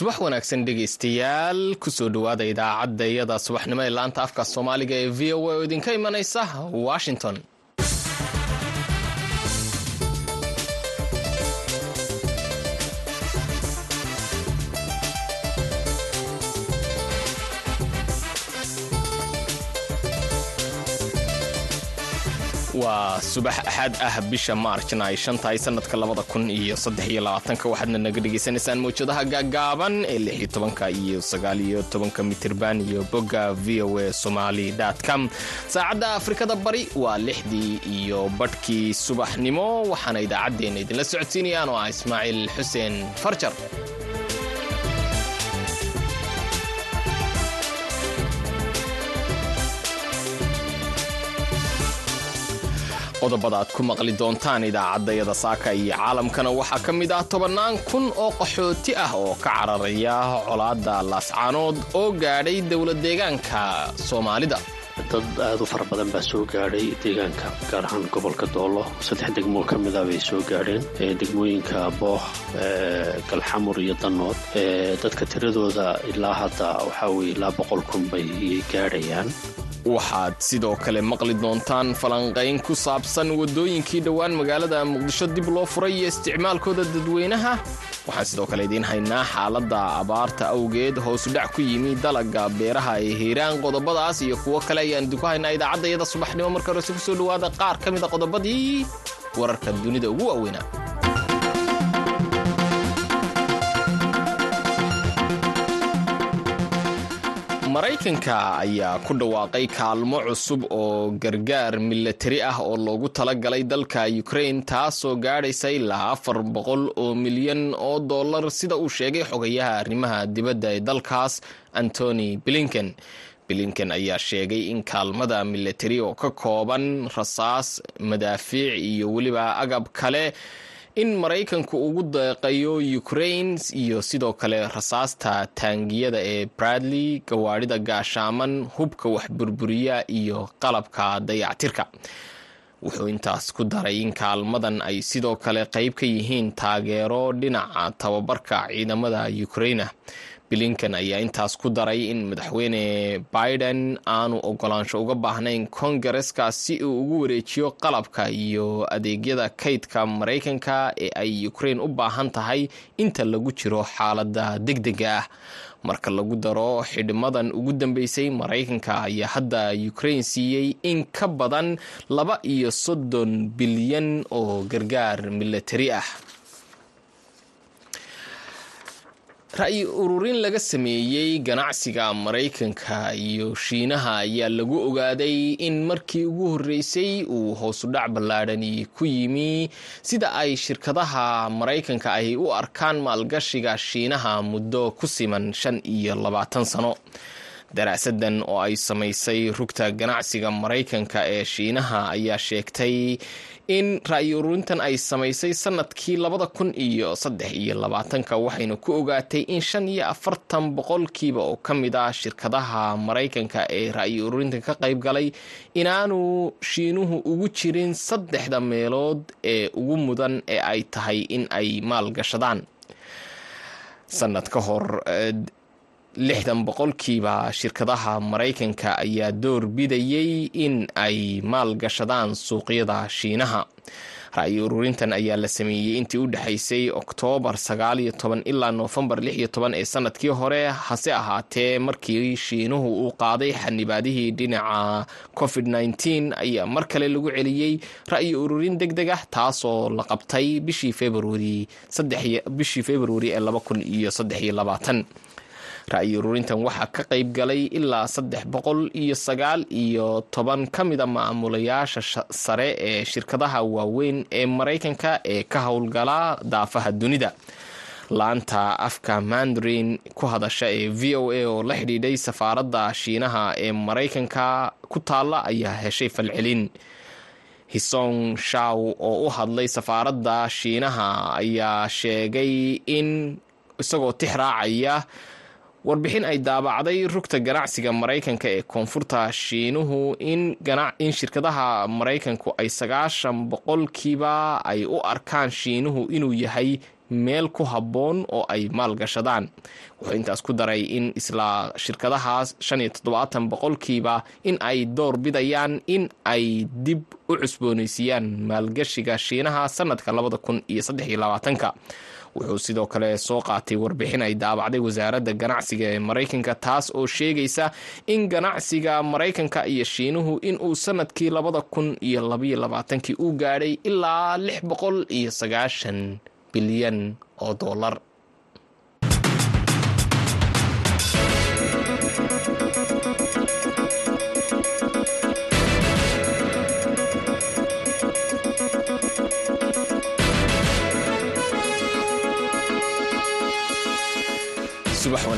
subax wanaagsan dhegaystayaal ku soo dhowaada idaacadda iyada subaxnimo ee laanta afka soomaaliga ee v o a oo idinka imanaysa washington waa subax axad ah bisha maarjna ay shan tahay sanadka labada kun iyo saddex iyo labaatanka. Waxaadna naga dhagaysanaysaan mawjadaha gaagaaban ee lix iyo tobanka iyo sagaal iyo tobanka mitirban iyo bogga v o a somali com. Saacadda afrikada bari waa lixdii iyo badhkii subaxnimo waxaana idaacaddeenna idinla socodsiinayaan oo ah ismaaciil xuseen farjar qodobada aad ku maqli doontaan idaacaddayada saaka iyo caalamkana waxaa ka mid ah tobannaan kun oo qaxooti ah oo ka cararaya colaadda laascaanood oo gaadhay dowlad deegaanka soomaalida. Dad aad u fara badan baa soo gaadhay deegaanka gaar ahaan gobolka doolo. Saddex degmoo ka mida bay soo gaadheen. Degmooyinka booh galxamur iyo danood. Dadka tiradooda ilaa hadda waxaa weye ilaa boqol kun bay gaadhayaan waxaad sidoo kale maqli doontaan falanqayn ku saabsan waddooyinkii dhowaan magaalada muqdisho dib loo furay iyo isticmaalkooda dadweynaha. Waxaan sidoo kale idiin haynaa xaaladda abaarta awgeed hoosudhac ku yimi dalagga beeraha ee hiiraan qodobadaas iyo kuwo kale ayaan idinku haynaa idaacadda iyada subaxnimo. Marka horese ku soo dhowaada qaar ka mid a qodobadii wararka dunida ugu waaweynaa maraykanka ayaa ku dhawaaqay kaalmo cusub oo gargaar milatari ah oo loogu talagalay dalka ukrain taasoo gaadhaysa ilaa afar boqol oo milyan oo dollar sida uu sheegay xogayaha arrimaha dibadda ee dalkaas antony blinken. Blinken ayaa sheegay in kaalmada milatari oo ka kooban rasaas madaafiic iyo weliba agab kale in maraykanku ugu deeqayo ukrain iyo sidoo kale rasaasta taangiyada ee bradley gawaadhida gaashaaman hubka waxburburiya iyo qalabka dayactirka. Wuxuu intaas ku daray in kaalmadan ay sidoo kale qayb ka yihiin taageero dhinaca tababarka ciidamada ukraina blinken ayaa intaas ku daray in madaxweyne biden aanu ogolaansho uga baahnayn kongareska si uu ugu wareejiyo qalabka iyo adeegyada kaydka maraykanka ee ay ukrain u baahan tahay inta lagu jiro xaalada degdega ah. Marka lagu daro xidhmadan ugu dambeysay maraykanka ayaa hadda ukrain siiyey in ka badan laba iyo soddon bilyan oo gargaar milatari ah ra-yi ururin laga sameeyey ganacsiga maraykanka iyo shiinaha ayaa lagu ogaaday in markii ugu horreysay uu hoosudhac ballaadhani ku yimi. Sida ay shirkadaha maraykanka ay u arkaan maalgashiga shiinaha muddo ku siman shan iyo labaatan sano. Daraasadan oo ay samaysay rugta ganacsiga maraykanka ee shiinaha ayaa sheegtay in ra-yi ururintan ay samaysay sannadkii labada kun iyo saddex iyo labaatanka waxayna ku ogaatay in shan iyo afartan boqolkiiba oo ka mid ah shirkadaha maraykanka ee ra-yi ururintan ka qayb galay inaanu shiinuhu ugu jirin saddexda meelood ee ugu mudan ee ay tahay in ay maalgashadaan. Ka hor lixdan boqolkiiba shirkadaha maraykanka ayaa door bidayay in ay maalgashadaan suuqyada shiinaha. Ra-yi ururintan ayaa la sameeyey intii u dhexaysay oktoobar sagaal iyo toban ilaa noofembar lix iyo toban ee sannadkii hore hase ahaatee markii shiinuhu uu qaaday xanibaadihii dhinaca covid nneteen ayaa mar kale lagu celiyey ra-yi ururin deg deg ah taasoo la qabtay bishii februari bishii februari ee laba kun iyo saddex iyo labaatan ra-yi ururintan waxaa ka qayb galay ilaa saddex boqol iyo sagaal iyo toban. Ka mida maamulayaasha sare ee shirkadaha waaweyn ee maraykanka ee ka howlgala daafaha dunida. Laanta afka mandarin ku hadasha ee v o a oo la xidhiidhay safaaradda shiinaha ee maraykanka ku taalla ayaa heshay falcelin. Hisong shaw oo u hadlay safaaradda shiinaha ayaa sheegay in isagoo tix raacaya warbixin ay daabacday rugta ganacsiga maraykanka ee koonfurta shiinuhu in shirkadaha maraykanku ay sagaashan boqolkiiba ay u arkaan shiinuhu inuu yahay meel ku habboon oo ay maalgashadaan. Wuxuu intaas ku daray in isla shirkadahaas shan iyo toddobaatan boqolkiiba in ay door bidayaan in ay dib u cusboonaysiiyaan maalgashiga shiinaha sanadka labada kun iyo saddex iyo labaatanka wuxuu sidoo kale soo qaatay warbixin ay daabacday wasaaradda ganacsiga ee maraykanka taas oo sheegaysa in ganacsiga maraykanka iyo shiinuhu inuu sannadkii labada kun iyo labaiyo labaatankii u gaadhay ilaa lix boqol iyo sagaashan bilyan oo doolar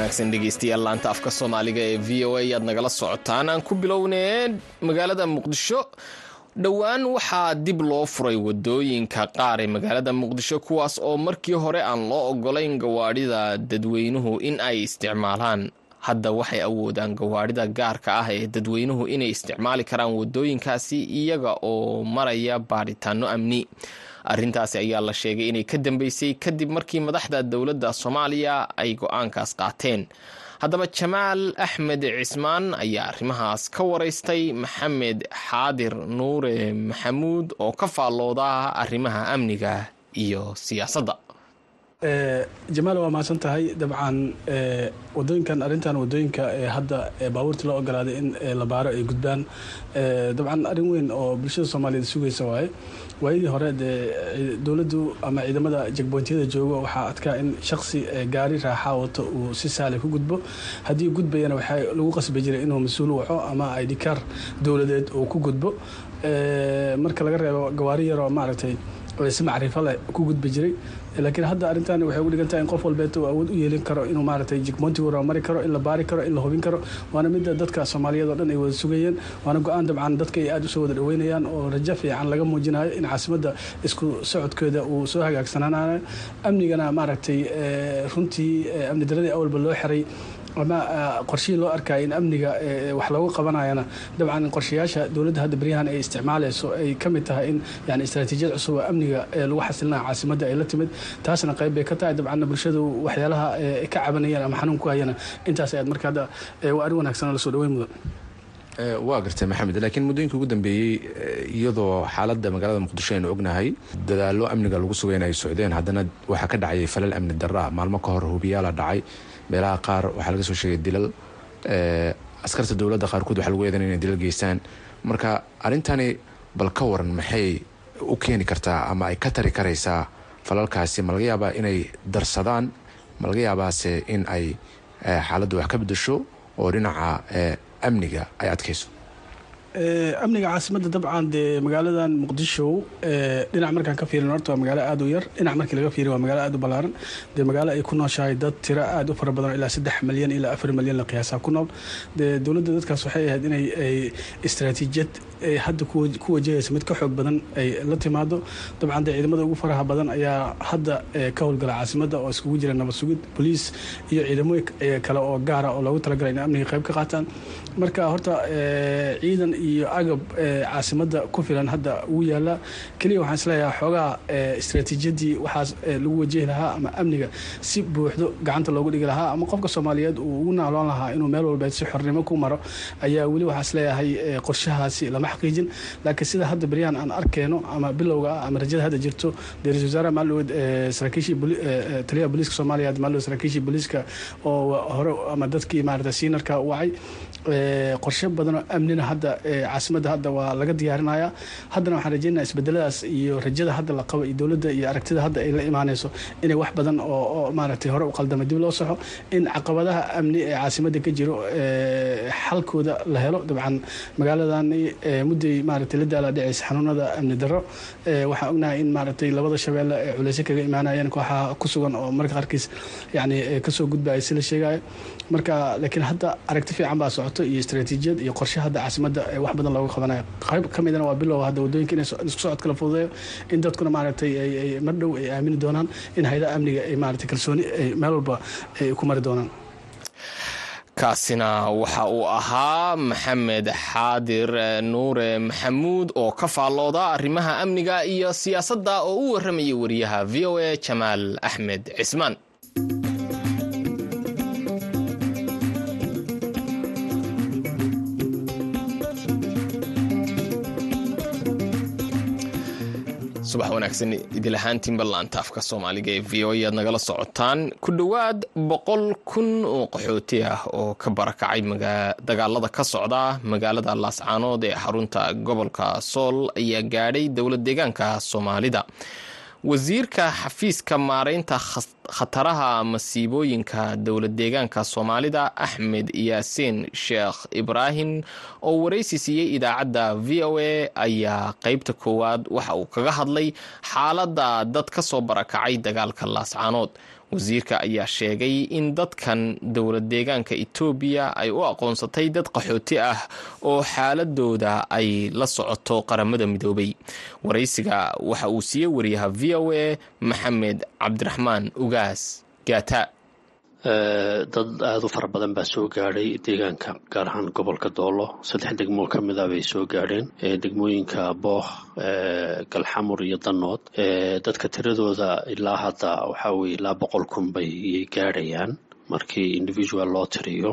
wanaagsan dhegeystayaal laanta afka soomaaliga ee v o a ayaad nagala socotaan. Aan ku bilownee magaalada muqdisho. Dhowaan waxaa dib loo furay waddooyinka qaar ee magaalada muqdisho kuwaas oo markii hore aan loo ogolayn gawaadhida dadweynuhu in ay isticmaalaan. Hadda waxay awoodaan gawaadhida gaarka ah ee dadweynuhu inay isticmaali karaan wadooyinkaasi iyaga oo maraya baadhitaano amni arrintaasi ayaa la sheegay inay ka dambeysay kadib markii madaxda dowladda soomaaliya ay go'aankaas qaateen. Haddaba jamaal axmed cismaan ayaa arrimahaas ka waraystay maxamed xaadir nuure maxamuud oo ka faallooda arrimaha amniga iyo siyaasadda jamaal waa mahadsan tahay? Dabcan wadooyinkan arrintan waddooyinka hadda baabuurta loo ogolaaday in la baaro ay gudbaan dabcan arrin weyn oo bulshada soomaaliyeed sugaysa waaye. Waayadii hore dee dowladdu ama ciidamada jegboyntiyada joogo waxaa adkaa in shaksi gaari raaxa wato uu si sahlay ku gudbo. Haddii gudbayana waxaa lagu qasbi jiray inuu mas'uul waco ama idhikaar dowladeed uu ku gudbo. Marka laga reebo gawaari yaroo maaragtay si macrifo leh ku gudbi jiray laakiin hadda arrintan waxay ugu dhigan tahay in qof walbeeta awood u yeelin karo inuu maaragtay jigmoontiga mari karo in la baari karo in la hubin karo waana midda dadka soomaaliyeed oo dhan ay wada sugayeen waana go'aan dabcan dadka ay aada u soo wada dhaweynayaan oo rajo fiican laga muujinayo in caasimadda isku socodkeeda uu soo hagaagsanaanayo amnigana maaragtay runtii amni daradii awalba loo xiray ama qorshihii loo arkaya in amniga wax loogu qabanayana dabcan qorshayaasha dowladda hadda beryahan ay isticmaalayso ay ka mid tahay in yani istaraatiijiyad cusub oo amniga lagu xasilinayo caasimadda ay la timid taasna qayb bay ka tahay. Dabcanna bulshadu waxyaalaha ka cabanayaan ama xanuun ku hayana intaas ayaad marka hadda waa arrin wanaagsan la soo dhaweyn mudan waa gartay maxamed laakiin muddooyinka ugu dambeeyey iyadoo xaaladda magaalada muqdisho aynu ognahay dadaallo amniga lagu sugay in ay socdeen. Haddana waxaa ka dhacayay falal amni darra. Maalmo ka hor hubiyaala dhacay. Meelaha qaar waxaa laga soo sheegay dilal askarta dowladda qaarkood waxaa lagu eedan inay dilal geystaan. Marka arrintani bal ka waran maxay u keeni kartaa ama ay ka tari karaysaa falalkaasi ma laga yaabaa inay darsadaan ma laga yaabaase in ay xaaladda wax ka bedasho oo dhinaca amniga ay adkayso. Amniga caasimadda dabcan dee magaaladan muqdisho dhinac markaan ka fiirin horta waa magaalo aada u yar dhinac markii laga fiiriy waa magaalo aada u ballaaran. Dee magaalo ay ku nooshahay dad tiro aada u fara badan ilaa saddex malyan ilaa afar malyan la qiyaasaa ku nool. Dee dowladda dadkaas waxay ahayd inay ay istaraatiijiyad hadda ku wajahaysa mid ka xoog badan ay la timaado dabcan dee ciidamada ugu faraha badan ayaa hadda ka howlgala caasimadda oo iskugu jira nabad boliis iyo ciidamooyin kale oo gaara oo loogu talagalay in amniga qayb ka qaataan. Marka horta ciidan iyo agab caasimadda ku filan hadda uu yaalla keliya waxaan is leeyahay xoogaa istaraatiijiyadii waxaas lagu wajihi lahaa ama amniga si buuxdo gacanta loogu dhigi lahaa ama qofka soomaaliyeed uu ugu naaloon lahaa inuu meel walba si xornimo ku maro ayaa weli waxaa is leeyahay qorshahaasi lama xaqiijin laakiin sida hadda beryahan aan arkeyno ama bilowga ah ama rajada hadda jirto dee ra'isul wasaaraha maalowed saraakiishii taliyaha booliiska soomaaliya maalowed saraakiishii booliiska oo hore ama dadkii maarata siinarka wacay qorshe badanoo amnina hadda caasimadda hadda waa laga diyaarinaya. Haddana waxaan rajeynaya isbedeladaas iyo rajada hadda la qabo iyo dowladda iyo aragtida hadda ay la imaaneyso inay wax badan oo maaragtay hore u qaldama dib loo saxo in caqabadaha amni ee caasimadda ka jiro xalkooda la helo. Dabcan magaaladani mudday maaragtay la daala dhicaysa xanuunada amni darro waxaan ognahay in maaragtay labada shabeelle ee culeyse kaga imaanayeen kooxaha ku sugan oo marka qaarkiis yacni ka soo gudbaya si la sheegayo marka laakiin hadda aragti fiican baa socoto iyo istaraatiijiyad iyo qorshe hadda caasimadda wax badan looga qabanayo. Qayb ka midana waa bilow hadda waddooyinka in isku socodka la fududeeyo in dadkuna maaragtay ay mar dhow ay aamini doonaan in hayadaha amniga ay maaragtay kalsooni meel walba ay ku mari doonaan. Kaasina waxa uu ahaa maxamed xaadir nuure maxamuud oo ka faallooda arrimaha amniga iyo siyaasadda oo u warramayay wariyaha v o a jamaal axmed cismaan subax wanaagsan idil ahaantiinba laanta afka soomaaliga ee v o aad nagala socotaan. Ku dhowaad boqol kun oo qaxooti ah oo ka barakacay dagaalada ka socda. Magaalada laascaanood ee xarunta gobolka sool ayaa gaadhay dowlad deegaanka soomaalida wasiirka xafiiska maareynta khataraha masiibooyinka dowlad deegaanka soomaalida axmed yaasiin sheekh ibraahim oo waraysi siiyey idaacadda v o a ayaa qeybta koowaad waxa uu kaga hadlay xaaladda dad ka soo barakacay dagaalka laascaanood wasiirka ayaa sheegay in dadkan dowlad deegaanka etoobiya ay u aqoonsatay dad qaxooti ah oo xaaladooda ay la socoto qaramada midoobay. Waraysiga waxa uu siiyey wariyaha v o a maxamed cabdiraxmaan ugaas gaata dad aada u fara badan baa soo gaadhay deegaanka gaar ahaan gobolka doolo. Saddex degmoo ka mid a bay soo gaadheen. Degmooyinka booh galxamur iyo danood dadka tiradooda ilaa hadda waxaa weye ilaa boqol kun bay gaadhayaan markii individual loo tiriyo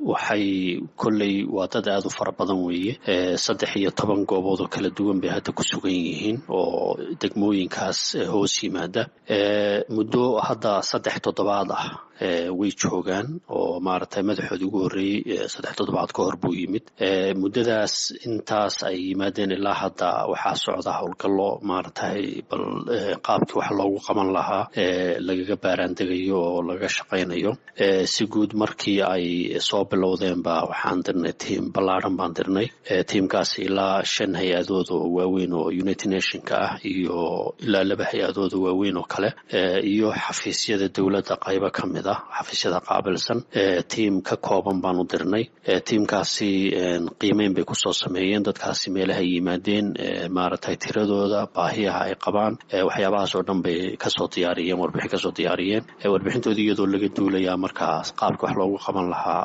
waxay kolley waa dad aada u fara badan weeye. Saddex iyo toban goobood oo kala duwan bay hadda ku sugan yihiin oo degmooyinkaas hoos yimaada. Muddo hadda saddex toddobaad ah way joogaan oo maaragtay madaxooda ugu horreeyey saddex toddobaad ka hor buu yimid. Muddadaas intaas ay yimaadeen ilaa hadda waxaa socda howlgallo maaragtay bal qaabkii wax loogu qaban lahaa lagaga baaraandegayo oo laga shaqaynayo si guud markii ay soo bilowdeenba waxaan dirnay tiam ballaadhan baan dirnay. Tiamkaasi ilaa shan hay'adood oo waaweyn oo united nationka ah iyo ilaa laba hay'adood oo waaweyn oo kale. Iyo xafiisyada dowladda qaybo ka mid xafiisyada qaabilsan tiam ka kooban baanu dirnay tiamkaasi qiimeyn bay ku soo sameeyeen dadkaasi meelaha yimaadeen maaragtay tiradooda baahiyaha ay qabaan waxyaabahaas oo dhan bay ka soo diyaariyeen warbixin ka soo diyaariyeen warbixintoodii iyadoo laga duulayaa markaas qaabka wax loogu qaban lahaa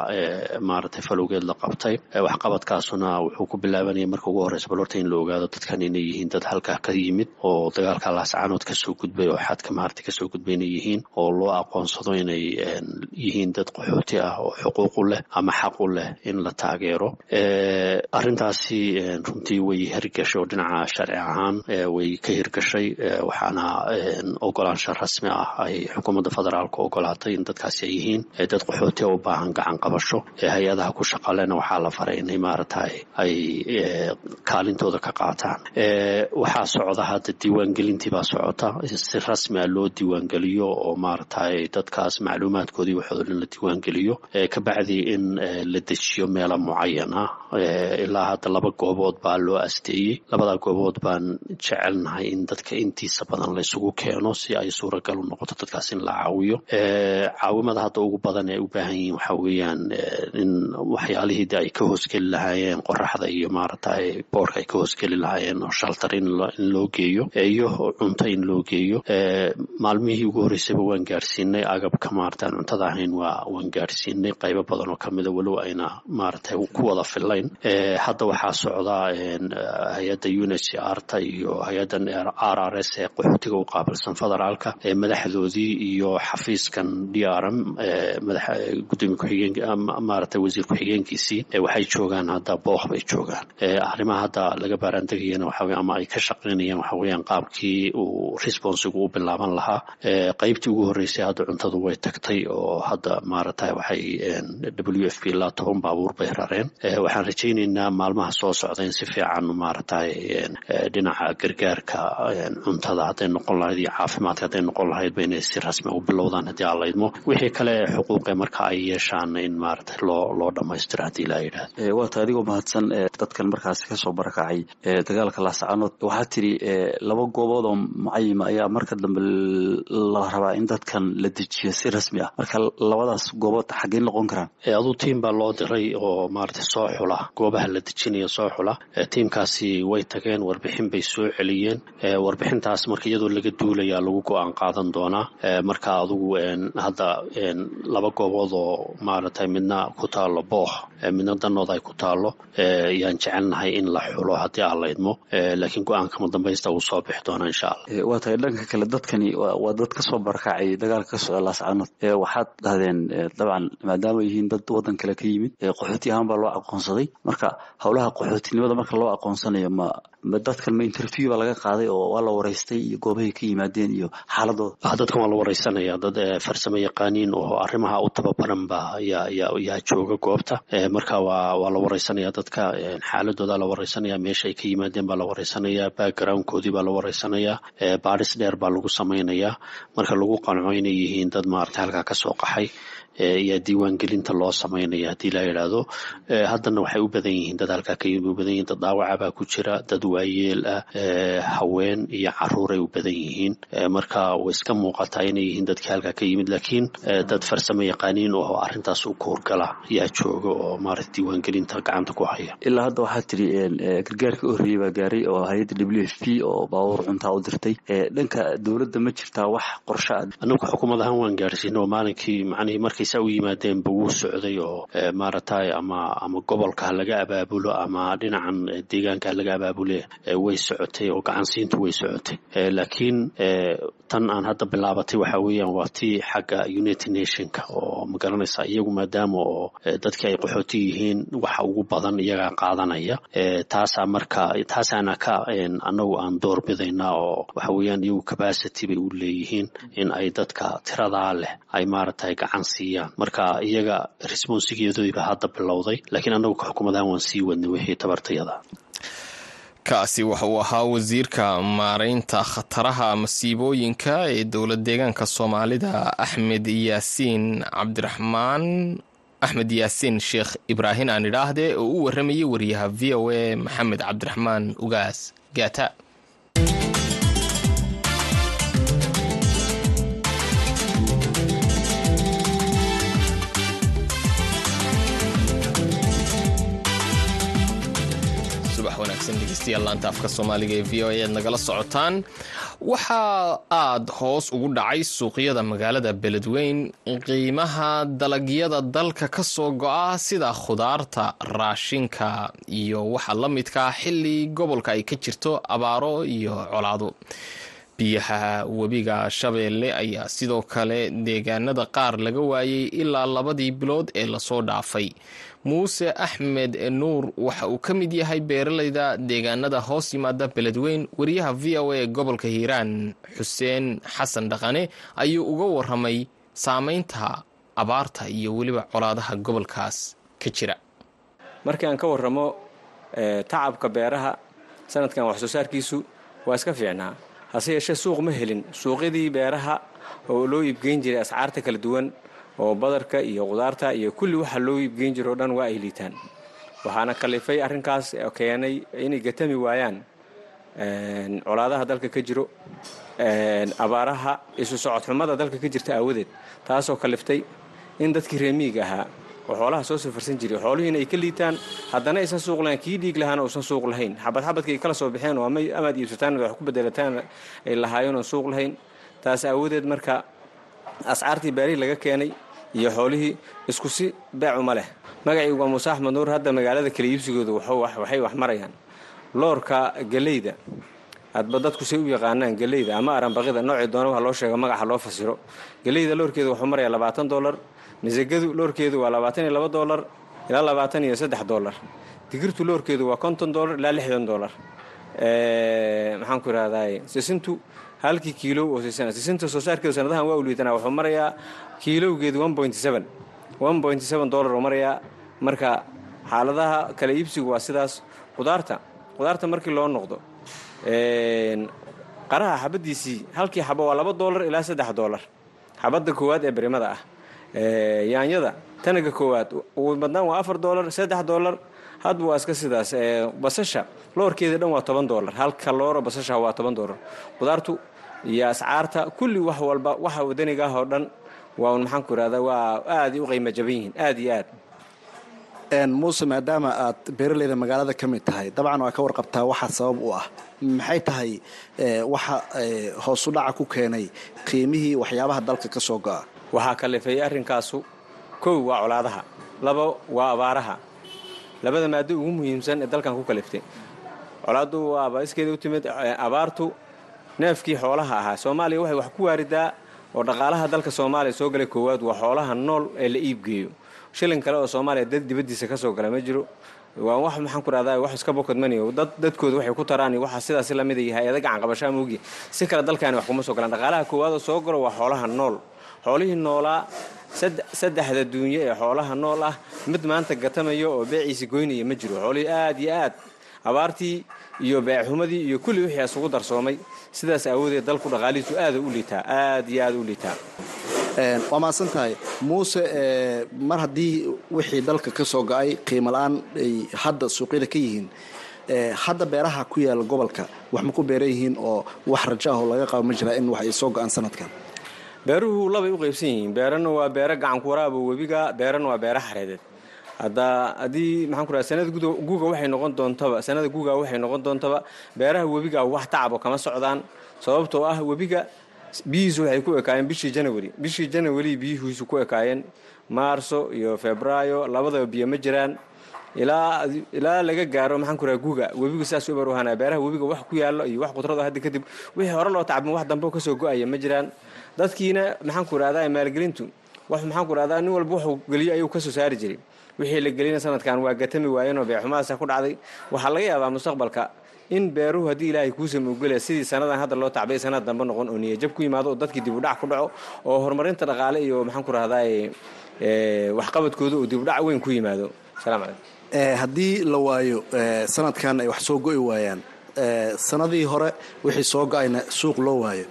maaragtay falowgeed la qabtay waxqabadkaasuna wuxuu ku bilaabanaya marka ugu horeysa bal horta in la ogaado dadkan inay yihiin dad halkaa ka yimid oo dagaalka laascaanood ka soo gudbay oo xadka maaragtay ka soo gudbay inay yihiin oo loo aqoonsado inay yihiin dad qaxooti ah oo xuquuq u leh ama xaq u leh in la taageero. Arrintaasi runtii way hirgashay oo dhinaca sharci ahaan way ka hirgashay waxaana ogolaansha rasmi ah ay xukuumadda federaalka ogolaatay in dadkaasi ay yihiin. Dad qaxooti u baahan gacan qabasho. Hay'adaha ku shaqalena waxaa la faray inay maaragtay ay kaalintooda ka qaataan. Waxaa socda hadda diiwaangelintii baa socota. Si rasmi ah loo diiwaangeliyo oo maaragtay dadkaas macluumaadkoodii waxooda dhan la diiwaangeliyo. Kabacdi in la dejiyo meelo mucayan ah ilaa hadda laba goobood baa loo asteeyey. Labada goobood baan jecelnahay in dadka intiisa badan laysugu keeno si ay suuragal u noqoto dadkaas in la caawiyo. Caawimada hadda ugu badan ee u baahan yihiin waxa weeyaan in waxyaalihii de ay ka hoosgeli lahaayeen qoraxda iyo maaragtay boorka ay ka hoosgeli lahaayeen oo shaltar in loo geeyo iyo cunto in loo geeyo. Maalmihii ugu horreysayba waan gaarsiinay agabka maarata aan cuntada ahayn waa waan gaarsiinay. Qaybo badan oo kamida walow ayna maaragtay ku wada filayn hadda waxaa socda hay'adda unhcr ta iyo hay'addan r r s ee qaxootiga u qaabilsan federaalka madaxdoodii iyo xafiiskan d r m gudoomiye ku-xigeen maaragtay wasiir ku-xigeenkiisii waxay joogaan hadda booq bay joogaan. Arrimaha hadda laga baaraandegayana waxa weye ama ay ka shaqaynayaan waxa weeyaan qaabkii uu responsigu u bilaaban lahaa. Qaybtii ugu horreysay hadda cuntadu way tagtay oo hadda maaragtay waxay w f p ilaa toban baabuur bay rareen waxaan rajaynaynaa maalmaha soo socda in si fiican maaragtay dhinaca gargaarka cuntada hadday noqon lahayd iyo caafimaadka hadday noqon lahayd ba inay si rasmi u bilowdaan haddii aan wixii kale xuquuqe marka ay yeeshaan in maaragtay loo loo dhammaystiro haddii ilaa yidhahdo waata adigoo mahadsan dadkan markaasi ka soo barakacay dagaalka laascaanood waxaa tiri laba goobood oo mucayima ayaa marka dambe la rabaa in dadkan la dejiyo si rasmi ah. Marka labadaas goobood xaggey noqon karaan? Aduu tiim baa loo diray oo maaragtay soo xula. Goobaha la dejinaya soo xula. Tiimkaasi way tageen warbixin bay soo celiyeen. Warbixintaas marka iyadoo laga duulayaa lagu go'aan qaadan doonaa. Marka adugu hadda laba goobood oo maaragtay midna ku taalo boox midna danood ay ku taalo yaan jecelnahay in la xulo haddii aan la idmo. Laakiin go'aankama dambaysta uu soo bixi doonaa insha allah. Waa tahay dhanka kale dadkani waa dad ka soo barakacay dagaalka ka socda laascaanood waxaad dhahdeen dabcan maadaama yihiin dad waddan kale ka yimid qaxooti ahaan baa loo aqoonsaday. Marka howlaha qaxootinimada marka loo aqoonsanayo ma dadkan ma interview baa laga qaaday oo waa la waraystay iyo goobahay ka yimaadeen iyo xaaladooda? Dadkan waa la wareysanaya dad farsamo yaqaaniin oo arrimaha u tababaran ba yaa jooga goobta. Marka waa la wareysanaya dadka xaaladooda la wareysanaya meesha ay ka yimaadeen baa la wareysanaya backgroundkoodii baa la wareysanaya baadhis dheer baa lagu samaynayaa marka lagu qanco inay yihiin dad maaragtay halkaa ka soo qaxay ayaa diiwaangelinta loo samaynaya haddii la yidhaahdo. Haddana waxay u badan yihiin dad halkaa ka yimid u badan yihiin dad dhaawaca baa ku jira dad waayeel ah haween iyo caruuray u badan yihiin. Marka way iska muuqataa inay yihiin dadkii halkaa ka yimid laakiin dad farsamo yaqaaniin oo arrintaas u koorgala ayaa jooga oo maarata diiwaangelinta gacanta ku haya. Ilaa hadda waxaa tiri gargaarka horreeyey baa gaaray oo hay'adda w f p oo baabuur cuntaa u dirtay. Dhanka dowladda ma jirtaa wax qorshe ah anagu xukuumad ahaan waan gaarsiina oo maalinkii macnihii markii saa u yimaadeenba wuu socday oo maaragtay ama ama gobolka ha laga abaabulo ama dhinacan deegaanka ha laga abaabule way socotay oo gacansiintu way socotay. Laakiin tan aan hadda bilaabatay waxa weeyaan waa tii xagga united nationka oo magaranaysa iyagu maadaama oo dadkii ay qaxooti yihiin waxa ugu badan iyagaa qaadanaya. Taasaa marka taasaana ka anagu aan doorbidayna oo waxa weeyaan iyagu capacity bay u leeyihiin in ay dadka tiradaa leh ay maaragtay gacan siiyaan marka iyaga responsigeedoodiiba hadda bilowday laakiin anagu ka xukuumadahan waan sii wadnay wixii tabartayada. Kaasi waxa uu ahaa wasiirka maareynta khataraha masiibooyinka ee dowlad deegaanka soomaalida axmed yaasiin cabdiraxmaan axmed yaasiin sheekh ibraahin aan idhaahdee oo u waramayay wariyaha v o a maxamed cabdiraxmaan ugaas gaata degeystayaal afka soomaaliga ee v o a aad nagala socotaan. Waxaa aad hoos ugu dhacay suuqyada magaalada beledweyn qiimaha dalagyada dalka ka soo go-a sida khudaarta raashinka iyo waxa la midkaa xili gobolka ay ka jirto abaaro iyo colaado. Biyaha webiga shabeelle ayaa sidoo kale deegaanada qaar laga waayay ilaa labadii bilood ee la soo dhaafay muuse axmed nuur waxa uu ka mid yahay beeralayda deegaanada hoos yimaada beledweyn wariyaha v o a gobolka hiiraan. Xuseen xasan dhaqane ayuu uga waramay saameynta abaarta iyo weliba colaadaha gobolkaas ka jira. Markii aan ka waramo tacabka beeraha sanadkan wax soo saarkiisu waa iska fiicnaa. Hase yeeshee suuq ma helin. Suuqyadii beeraha oo loo iibgeyn jiray ascaarta kala duwan oo badarka iyo qudaarta iyo kulli waxa loo iibgeyn jiro dhan waa ay liitaan. Waxaana kalifay arrinkaas keenay inay gatami waayaan colaadaha dalka ka jiro abaaraha isu socodxumada dalka ka jirta aawadeed. Taasoo kaliftay in dadkii reemiiga ahaa oo xoolaha soo safarsan jiray xoolihiina ay ka liitaan haddana aysan suuq lahayn kii dhiig lahaana uusan suuq lahayn. Xabad xabadka ay kala soo baxeen oo amaad iibsataan wax ku bedelataan ay lahaayeen oon suuq lahayn. Taas aawadeed marka ascaartii baarihii laga keenay iyo xoolihii isku si beecuma leh. Magacii waa muuse axmed nuur hadda magaalada kala iibsigooda waxay wax marayaan. Loorka geleyda hadba dadku say u yaqaanaan geleyda ama aranbaqida noocii doona wax loo sheego magaxa loo fasiro. Geleyda loorkeedu wuxuu marayaa labaatan dolar misagadu loorkeedu waa labaatan iyo laba dolar ilaa labaatan iyo saddex dolar digirtu loorkeedu waa konton dolar ilaa lixdan dolar maxaan ku ihahdaay sisintu halkii kiilo oo siisana. Sisinta soo saarkeedu sanadahan waa u wuxuu marayaa kiilowgeedu dollar oo marayaa. Marka xaaladaha kala iibsigu waa sidaas. Qudaarta qudaarta markii loo noqdo qaraha xabadiisii halkii xabo waa laba dolar ilaa saddex dolar xabadda koowaad ee berimada ah. Yaanyada tanaga koowaad ugu badnaan waa afar doolar saddex doolar hadba waa iska sidaas. Basasha loorkeeda dhan waa toban doolar halka looro basasha waa toban doolar qudaartu iyo ascaarta kulli wax walba waxa wadaniga ah oo dhan waa un maxaan ku irahdaa waa aad u qiimo jaban yihiin aad iyo aad. Muuse maadaama aad beeraleyda magaalada ka mid tahay dabcan waa ka warqabtaa waxa sabab u ah. Maxay tahay waxa hoosu dhaca ku keenay qiimihii waxyaabaha dalka ka soo go'a? Waxaa kalifay arrinkaasu kow waa colaadaha labo waa abaaraha. Labada maado ugu muhiimsan ee dalkan ku kaliftay. Colaaddu waaba iskeeda u timid abaartu neefkii xoolaha ahaa. Soomaaliya waxay wax ku waaridaa oo dhaqaalaha dalka soomaaliya soo galay koowaad waa xoolaha nool ee la iibgeeyo shilin kale oo soomaaliya dad dibaddiisa ka soo gala ma jiro. Waa wax maxaan ku rahdaa wax iska bokadmaniyo dad dadkooda waxay ku taraan waxa sidaas la mid yahay hay'ada gacan qabashaa moogi si kale dalkaani wax kuma soo galaan. Dhaqaalaha koowaad oo soo galo waa xoolaha nool. Xoolihii noolaa saddexda duunyo ee xoolaha nool ah mid maanta gatamaya oo beeciisi goynaya ma jiro. Xoolihii aad iyo aad abaartii iyo beecxumadii iyo kulli wixii isugu darsoomay. Sidaas aawadeed dalku dhaqaalihiisu aada u liitaa aad iyo aad u liitaa waa mahadsan tahay. Muuse mar haddii wixii dalka ka soo go'ay qiimo la'aan ay hadda suuqyada ka yihiin hadda beeraha ku yaalla gobolka wax ma ku beeran yihiin oo wax rajo ah oo laga qabo ma jiraa in wax ay soo go'aan sanadkan? Beeruhu labay u qaybsan yihiin. Beerana waa beero gacanku waraaba webiga beerana waa beero xareedeed hadda haddii maxaan ku raha sanada guuga waxay noqon doontaba sanada guuga waxay noqon doontaba beeraha webiga wax tacabo kama socdaan. Sababtoo ah webiga biyihiisu waxay ku ekaayeen bishii janawari bishii janawari biyihiisu ku ekaayeen maarso iyo febraayo labadaba biyo ma jiraan. Ilaa ilaa laga gaaro maxaan ku raha guuga. Webigu saas u barwahanaa beeraha webiga wax ku yaallo iyo wax qudrado hadda kadib wixii hore loo tacbin wax dambe ka soo go'aya ma jiraan. Dadkiina maxaan ku rahdaa maalgelintu wax maxaan ku rahdaa nin walba wuxuu geliyo ayuu ka soo saari jiray wixii la gelina sanadkan waa gatami waayeenoo beexumahaasa ku dhacday. Waxaa laga yaabaa mustaqbalka in beeruhu haddii ilaahay kuusama ogolaya sidii sanadan hadda loo tacbay sanad dambe noqon oo niyajab ku yimaado oo dadkii dibudhac ku dhaco oo horumarinta dhaqaale iyo maxaan ku rahdaa waxqabadkooda oo dibudhac weyn ku yimaado. Salaam calaykum haddii la waayo sanadkan ay wax soo go-i waayaan sanadii hore wixii soo go'ayna suuq loo waayo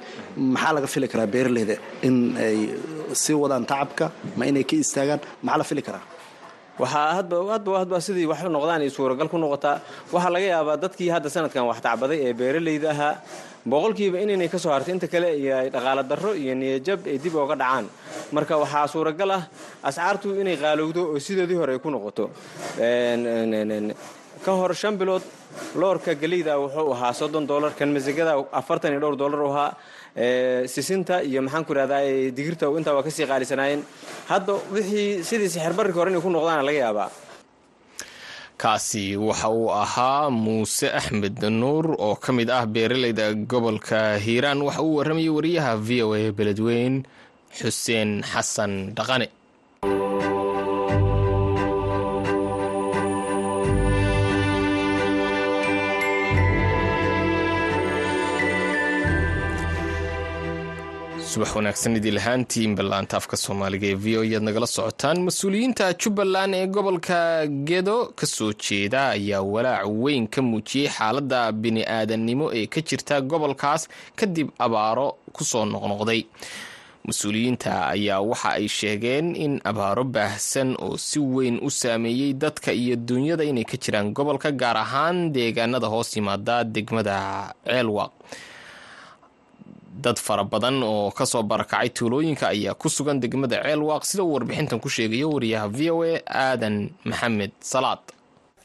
maxaa laga fili karaa beeraleyda in ay sii wadaan tacabka ma inay ka istaagaan maxaa la fili karaa hadba sidii wax noqdaan ay suuragal ku noqotaa. Waxaa laga yaabaa dadkii hadda sanadkan wax tacbaday ee beeraleyda ahaa. Boqolkiiba inaynay ka soo hartay inta kale iyo dhaqaalo darro iyo niyajab ay dib ooga dhacaan. Marka waxaa suuragal ah ascaartu inay qaalowdo oo sidoodii hore ay ku noqoto. Ka hor shan bilood loorka geleyda wuxuu ahaa soddon dolar kan masagada afartan iyo dhowr dollar u ahaa sisinta iyo maxaan ku ihahdaa digirta intaa waa ka sii qaalisanaayeen. Hadda wixii sidii sixirbarrika hore inay ku noqdaana laga yaabaa. Kaasi waxa uu ahaa muuse axmed nuur oo ka mid ah beeraleyda gobolka hiiraan. Waxa uu warramayay wariyaha v o a beledweyn xuseen xasan dhaqane subax wanaagsan idii lahaantiin ballaanta afka soomaaliga ee v o yaad nagala socotaan mas'uuliyiinta jubbaland ee gobolka gedo ka soo jeeda ayaa walaac weyn ka muujiyey xaaladda bini-aadannimo ee ka jirta gobolkaas kadib abaaro ku soo noqnoqday. Mas'uuliyiinta ayaa waxa ay sheegeen in abaaro baahsan oo si weyn u saameeyey dadka iyo duunyada inay ka jiraan gobolka gaar ahaan deegaanada hoos yimaada degmada ceelwaq dad fara badan oo ka soo barakacay tuulooyinka ayaa ku sugan degmada ceelwaaq sida uu warbixintan ku sheegayo wariyaha v o a aadan maxamed salaad.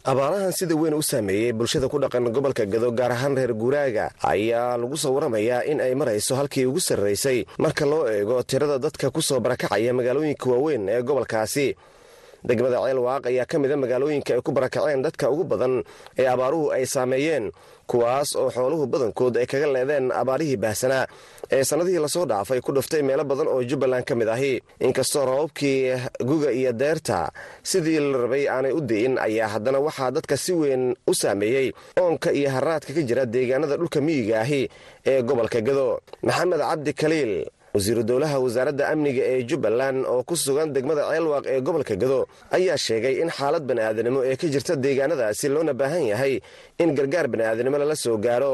Abaarahan sida weyn u saameeyey bulshada ku dhaqan gobolka gado gaar ahaan reer guuraaga ayaa lagu soo waramayaa in ay marayso halkii ugu sarraysay marka loo eego tirada dadka ku soo barakacaya magaalooyinka waaweyn ee gobolkaasi degmada ceelwaaq ayaa ka mida magaalooyinka ay ku barakaceen dadka ugu badan ee abaaruhu ay saameeyeen kuwaas oo xooluhu badankood ay kaga leedeen abaarihii baahsanaa. Ee sannadihii la soo dhaafay ku dhuftay meelo badan oo jubbaland ka mid ahi. Inkastoo rababkii guga iyo deerta sidii la rabay aanay u di'in ayaa haddana waxaa dadka si weyn u saameeyey oonka iyo haraadka ka jira deegaanada dhulka miyiga ahi ee gobolka gado maxamed cabdi kaliil wasiiru dowlaha wasaaradda amniga ee jubbaland oo ku sugan degmada ceelwaaq ee gobolka gado ayaa sheegay in xaalad bani'aadanimo ee ka jirta deegaanadaasi loona baahan yahay in gargaar bani'aadanimo lala soo gaaro.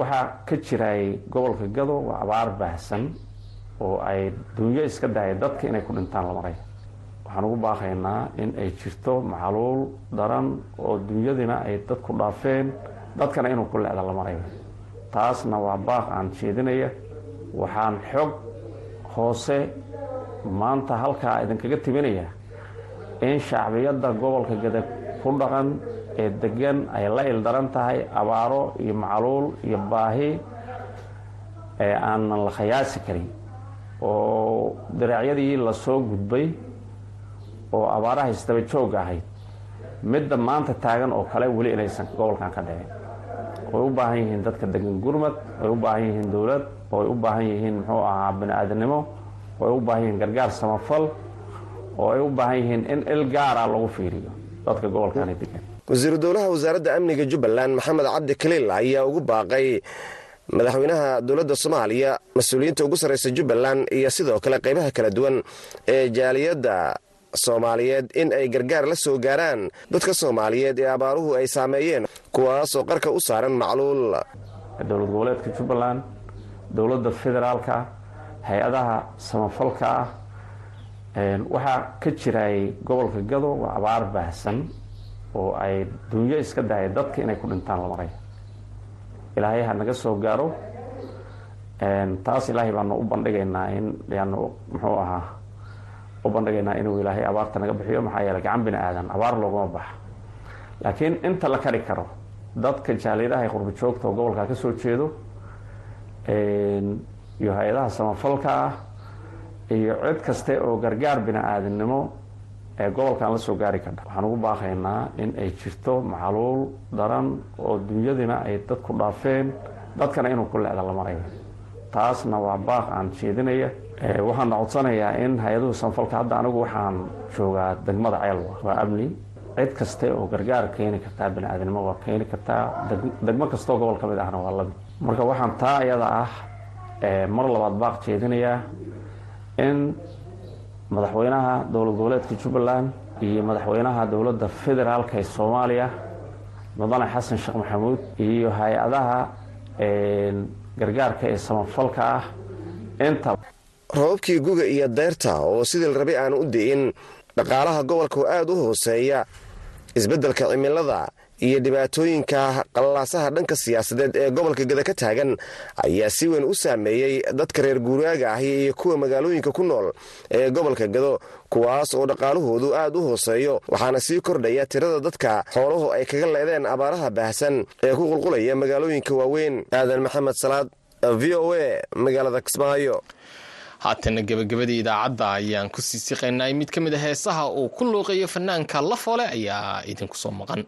Waxaa ka jiray gobolka gado waa abaar baahsan oo ay dunyo iska dahaya dadka inay ku dhintaan la maraya waxaan ugu baaqaynaa in ay jirto macaluul daran oo dunyadina ay dadku dhaafeen dadkana inuu ku lecda la marayo taasna waa baaq aan jeedinaya waxaan xog hoose maanta halkaa idinkaga timinaya in shacbiyadda gobolka gada ku dhaqan ee degan ay la ildaran tahay abaaro iyo macaluul iyo baahi ee aanan la khayaasi karin oo diraacyadii la soo gudbay oo abaaraha isdaba joog ahayd. Midda maanta taagan oo kale weli inaysan gobolkan ka dhicin. Way u baahan yihiin dadka degan gurmad way u baahan yihiin dowlad way u baahan yihiin muxuu ahaa bini-aadamnimo way u baahan yihiin gargaar samafal oo ay u baahan yihiin in il gaara lagu fiiriyo dadka gobolkani degan wasiiru dowlaha wasaaradda amniga jubbaland maxamed cabdi kaliil ayaa ugu baaqay madaxweynaha dowladda soomaaliya mas'uuliyiinta ugu sarraysa jubbaland iyo sidoo kale qaybaha kala duwan ee jaaliyadda soomaaliyeed in ay gargaar la soo gaaraan dadka soomaaliyeed ee abaaruhu ay saameeyeen kuwaasoo qarka u saaran macluul. Dowlad goboleedka jubbaland dowladda federaalka hay'adaha samafalka ah waxaa ka jirayay gobolka gado waa abaar baahsan oo ay dunyo iska dahaya dadka inay ku dhintaan la maraya ilaahay ha naga soo gaaro. Taas ilaahay baanu u bandhigaynaa in yaanu muxuu ahaa u bandhigaynaa inuu ilaahay abaarta naga bixiyo. Maxaa yeele gacan bini aadan abaar looguma baxa laakiin inta la kari karo dadka jaaliyadaha qurba joogta oo gobolka ka soo jeedo iyo hay'adaha samafalka ah iyo cid kaste oo gargaar bini aadamnimo ee gobolkan la soo gaari kardha waxaan ugu baaqaynaa in ay jirto macaluul daran oo dunyadina ay dadku dhaafeen dadkana inuu ku lecda la marayo. Taasna waa baaq aan jeedinaya waxaana codsanayaa in hay'aduhu samafalka hadda anigu waxaan joogaa degmada ceelwa waa amni cid kaste oo gargaar keeni kartaa bini aadamnimo waa keeni kartaa degmo kastoo gobol ka mid ahna waa la mid marka waxaan taa iyada ah mar labaad baaq jeedinayaa in madaxweynaha dowlad goboleedka jubbaland iyo madaxweynaha dowladda federaalka ee soomaaliya mudane xasan sheekh maxamuud iyo hay'adaha gargaarka ee samafalka ah inta roobabkii guga iyo deyrta oo sidii la rabay aan u di'in dhaqaalaha gobolka oo aad u hooseeya isbeddelka cimilada iyo dhibaatooyinka qallaasaha dhanka siyaasadeed ee gobolka gada ka taagan ayaa si weyn u saameeyey dadka reer guuraaga ahi iyo kuwa magaalooyinka ku nool ee gobolka gado kuwaas oo dhaqaalahoodu aad u hooseeyo. Waxaana sii kordhaya tirada dadka xooluhu ay kaga leedeen abaaraha baahsan ee ku qulqulaya magaalooyinka waaweyn. Aadan maxamed salaad v o a magaalada kismaayo. Haatana gebagabadii idaacadda ayaan ku sii siqaynay. Mid ka mid a heesaha uu ku luuqayo fanaanka lafoole ayaa idinku soo maqan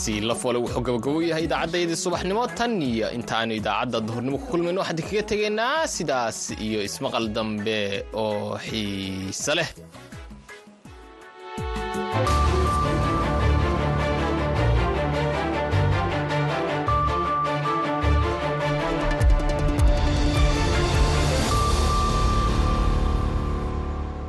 codkaasi la foole wuxuu gabagabo yahay idaacaddayadii subaxnimo. Tan iyo intaanu idaacadda duhurnimo ku kulmayno waxaan kaga tegaynaa sidaas iyo ismaqal dambe oo xiise leh